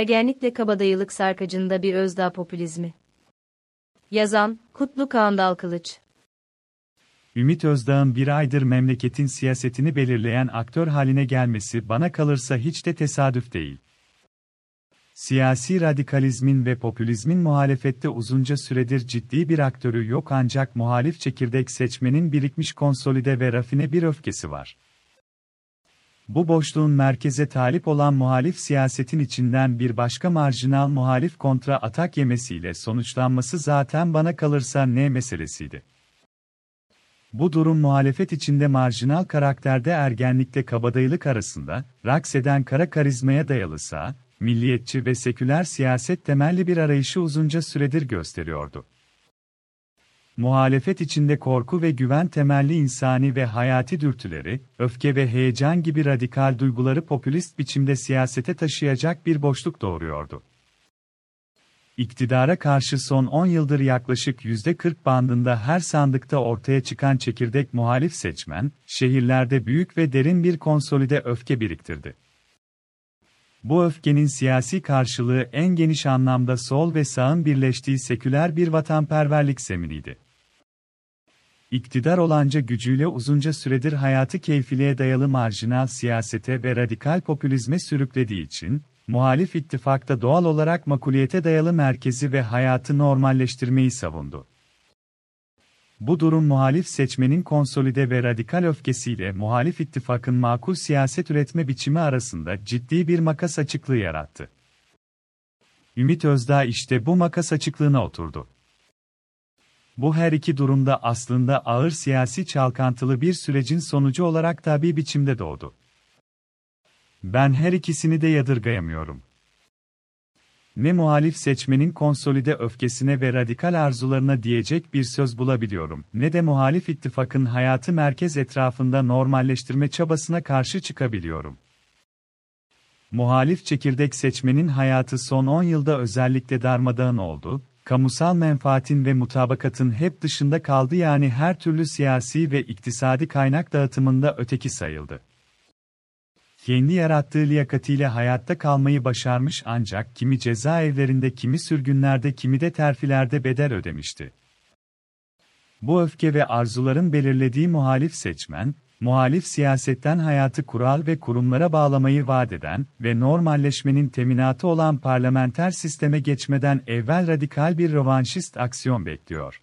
Ergenlikle kabadayılık sarkacında bir özdağ popülizmi. Yazan, Kutlu Kağandal Kılıç. Ümit Özdağ'ın bir aydır memleketin siyasetini belirleyen aktör haline gelmesi bana kalırsa hiç de tesadüf değil. Siyasi radikalizmin ve popülizmin muhalefette uzunca süredir ciddi bir aktörü yok ancak muhalif çekirdek seçmenin birikmiş konsolide ve rafine bir öfkesi var. Bu boşluğun merkeze talip olan muhalif siyasetin içinden bir başka marjinal muhalif kontra atak yemesiyle sonuçlanması zaten bana kalırsa ne meselesiydi. Bu durum muhalefet içinde marjinal karakterde ergenlikle kabadayılık arasında, raks eden kara karizmaya dayalı sağ, milliyetçi ve seküler siyaset temelli bir arayışı uzunca süredir gösteriyordu. Muhalefet içinde korku ve güven temelli insani ve hayati dürtüleri, öfke ve heyecan gibi radikal duyguları popülist biçimde siyasete taşıyacak bir boşluk doğuruyordu. İktidara karşı son 10 yıldır yaklaşık %40 bandında her sandıkta ortaya çıkan çekirdek muhalif seçmen, şehirlerde büyük ve derin bir konsolide öfke biriktirdi. Bu öfkenin siyasi karşılığı en geniş anlamda sol ve sağın birleştiği seküler bir vatanperverlik zeminiydi. İktidar olanca gücüyle uzunca süredir hayatı keyfiliğe dayalı marjinal siyasete ve radikal popülizme sürüklediği için, muhalif ittifakta doğal olarak makuliyete dayalı merkezi ve hayatı normalleştirmeyi savundu. Bu durum muhalif seçmenin konsolide ve radikal öfkesiyle muhalif ittifakın makul siyaset üretme biçimi arasında ciddi bir makas açıklığı yarattı. Ümit Özdağ işte bu makas açıklığına oturdu. Bu her iki durumda aslında ağır siyasi çalkantılı bir sürecin sonucu olarak tabi biçimde doğdu. Ben her ikisini de yadırgayamıyorum. Ne muhalif seçmenin konsolide öfkesine ve radikal arzularına diyecek bir söz bulabiliyorum, ne de muhalif ittifakın hayatı merkez etrafında normalleştirme çabasına karşı çıkabiliyorum. Muhalif çekirdek seçmenin hayatı son 10 yılda özellikle darmadağın oldu, kamusal menfaatin ve mutabakatın hep dışında kaldı yani her türlü siyasi ve iktisadi kaynak dağıtımında öteki sayıldı kendi yarattığı liyakatiyle hayatta kalmayı başarmış ancak kimi cezaevlerinde kimi sürgünlerde kimi de terfilerde bedel ödemişti. Bu öfke ve arzuların belirlediği muhalif seçmen, muhalif siyasetten hayatı kural ve kurumlara bağlamayı vaat eden ve normalleşmenin teminatı olan parlamenter sisteme geçmeden evvel radikal bir rövanşist aksiyon bekliyor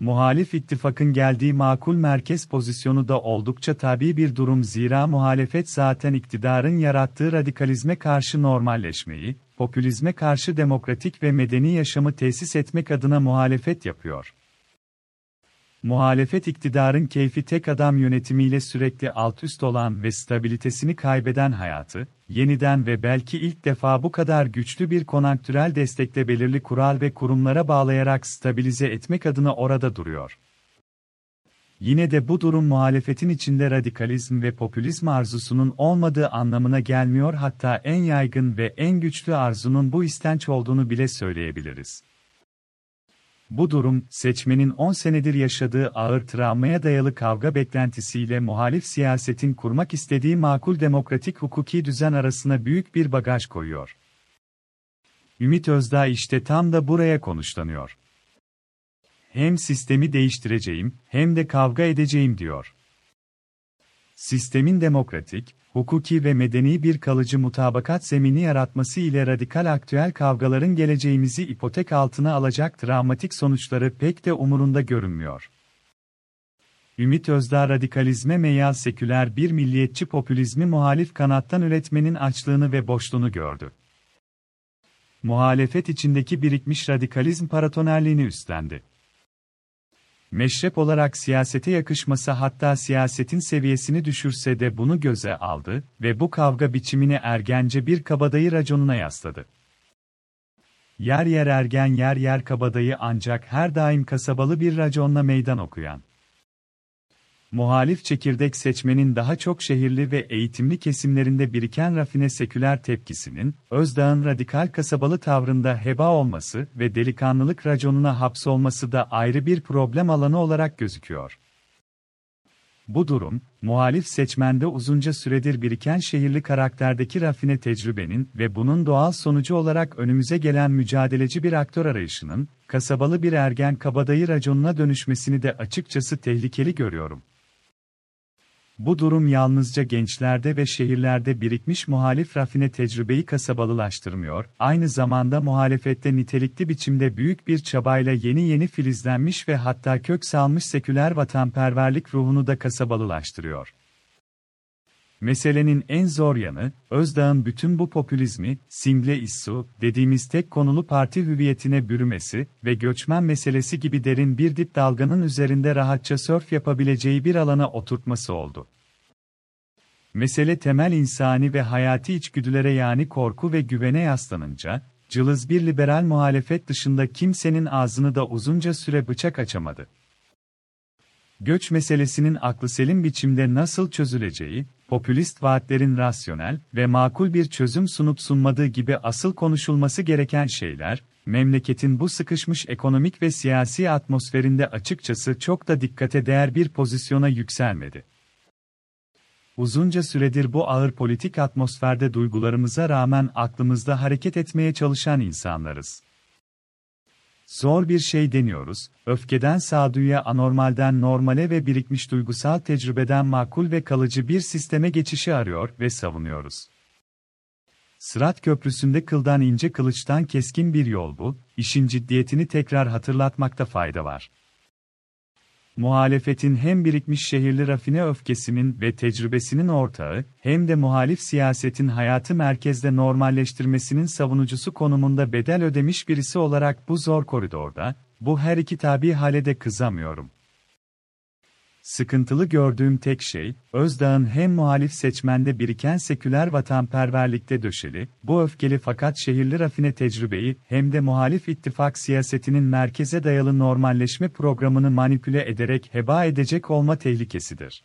muhalif ittifakın geldiği makul merkez pozisyonu da oldukça tabi bir durum zira muhalefet zaten iktidarın yarattığı radikalizme karşı normalleşmeyi, popülizme karşı demokratik ve medeni yaşamı tesis etmek adına muhalefet yapıyor. Muhalefet iktidarın keyfi tek adam yönetimiyle sürekli alt üst olan ve stabilitesini kaybeden hayatı, yeniden ve belki ilk defa bu kadar güçlü bir konanktürel destekle belirli kural ve kurumlara bağlayarak stabilize etmek adına orada duruyor. Yine de bu durum muhalefetin içinde radikalizm ve popülizm arzusunun olmadığı anlamına gelmiyor hatta en yaygın ve en güçlü arzunun bu istenç olduğunu bile söyleyebiliriz. Bu durum, seçmenin 10 senedir yaşadığı ağır travmaya dayalı kavga beklentisiyle muhalif siyasetin kurmak istediği makul demokratik hukuki düzen arasına büyük bir bagaj koyuyor. Ümit Özdağ işte tam da buraya konuşlanıyor. Hem sistemi değiştireceğim, hem de kavga edeceğim diyor. Sistemin demokratik, hukuki ve medeni bir kalıcı mutabakat zemini yaratması ile radikal aktüel kavgaların geleceğimizi ipotek altına alacak travmatik sonuçları pek de umurunda görünmüyor. Ümit Özdağ radikalizme meyal seküler bir milliyetçi popülizmi muhalif kanattan üretmenin açlığını ve boşluğunu gördü. Muhalefet içindeki birikmiş radikalizm paratonerliğini üstlendi meşrep olarak siyasete yakışması hatta siyasetin seviyesini düşürse de bunu göze aldı ve bu kavga biçimini ergence bir kabadayı raconuna yasladı. Yer yer ergen yer yer kabadayı ancak her daim kasabalı bir raconla meydan okuyan muhalif çekirdek seçmenin daha çok şehirli ve eğitimli kesimlerinde biriken rafine seküler tepkisinin, Özdağ'ın radikal kasabalı tavrında heba olması ve delikanlılık raconuna hapsolması da ayrı bir problem alanı olarak gözüküyor. Bu durum, muhalif seçmende uzunca süredir biriken şehirli karakterdeki rafine tecrübenin ve bunun doğal sonucu olarak önümüze gelen mücadeleci bir aktör arayışının, kasabalı bir ergen kabadayı raconuna dönüşmesini de açıkçası tehlikeli görüyorum. Bu durum yalnızca gençlerde ve şehirlerde birikmiş muhalif rafine tecrübeyi kasabalılaştırmıyor, aynı zamanda muhalefette nitelikli biçimde büyük bir çabayla yeni yeni filizlenmiş ve hatta kök salmış seküler vatanperverlik ruhunu da kasabalılaştırıyor. Meselenin en zor yanı, Özdağ'ın bütün bu popülizmi, simgle issu, dediğimiz tek konulu parti hüviyetine bürümesi ve göçmen meselesi gibi derin bir dip dalganın üzerinde rahatça sörf yapabileceği bir alana oturtması oldu. Mesele temel insani ve hayati içgüdülere yani korku ve güvene yaslanınca, cılız bir liberal muhalefet dışında kimsenin ağzını da uzunca süre bıçak açamadı. Göç meselesinin aklı selim biçimde nasıl çözüleceği, popülist vaatlerin rasyonel ve makul bir çözüm sunup sunmadığı gibi asıl konuşulması gereken şeyler, memleketin bu sıkışmış ekonomik ve siyasi atmosferinde açıkçası çok da dikkate değer bir pozisyona yükselmedi. Uzunca süredir bu ağır politik atmosferde duygularımıza rağmen aklımızda hareket etmeye çalışan insanlarız. Zor bir şey deniyoruz, öfkeden sağduyuya anormalden normale ve birikmiş duygusal tecrübeden makul ve kalıcı bir sisteme geçişi arıyor ve savunuyoruz. Sırat Köprüsü'nde kıldan ince kılıçtan keskin bir yol bu, işin ciddiyetini tekrar hatırlatmakta fayda var muhalefetin hem birikmiş şehirli rafine öfkesinin ve tecrübesinin ortağı, hem de muhalif siyasetin hayatı merkezde normalleştirmesinin savunucusu konumunda bedel ödemiş birisi olarak bu zor koridorda, bu her iki tabi hale de kızamıyorum. Sıkıntılı gördüğüm tek şey, Özdağ'ın hem muhalif seçmende biriken seküler vatanperverlikte döşeli, bu öfkeli fakat şehirli rafine tecrübeyi, hem de muhalif ittifak siyasetinin merkeze dayalı normalleşme programını manipüle ederek heba edecek olma tehlikesidir.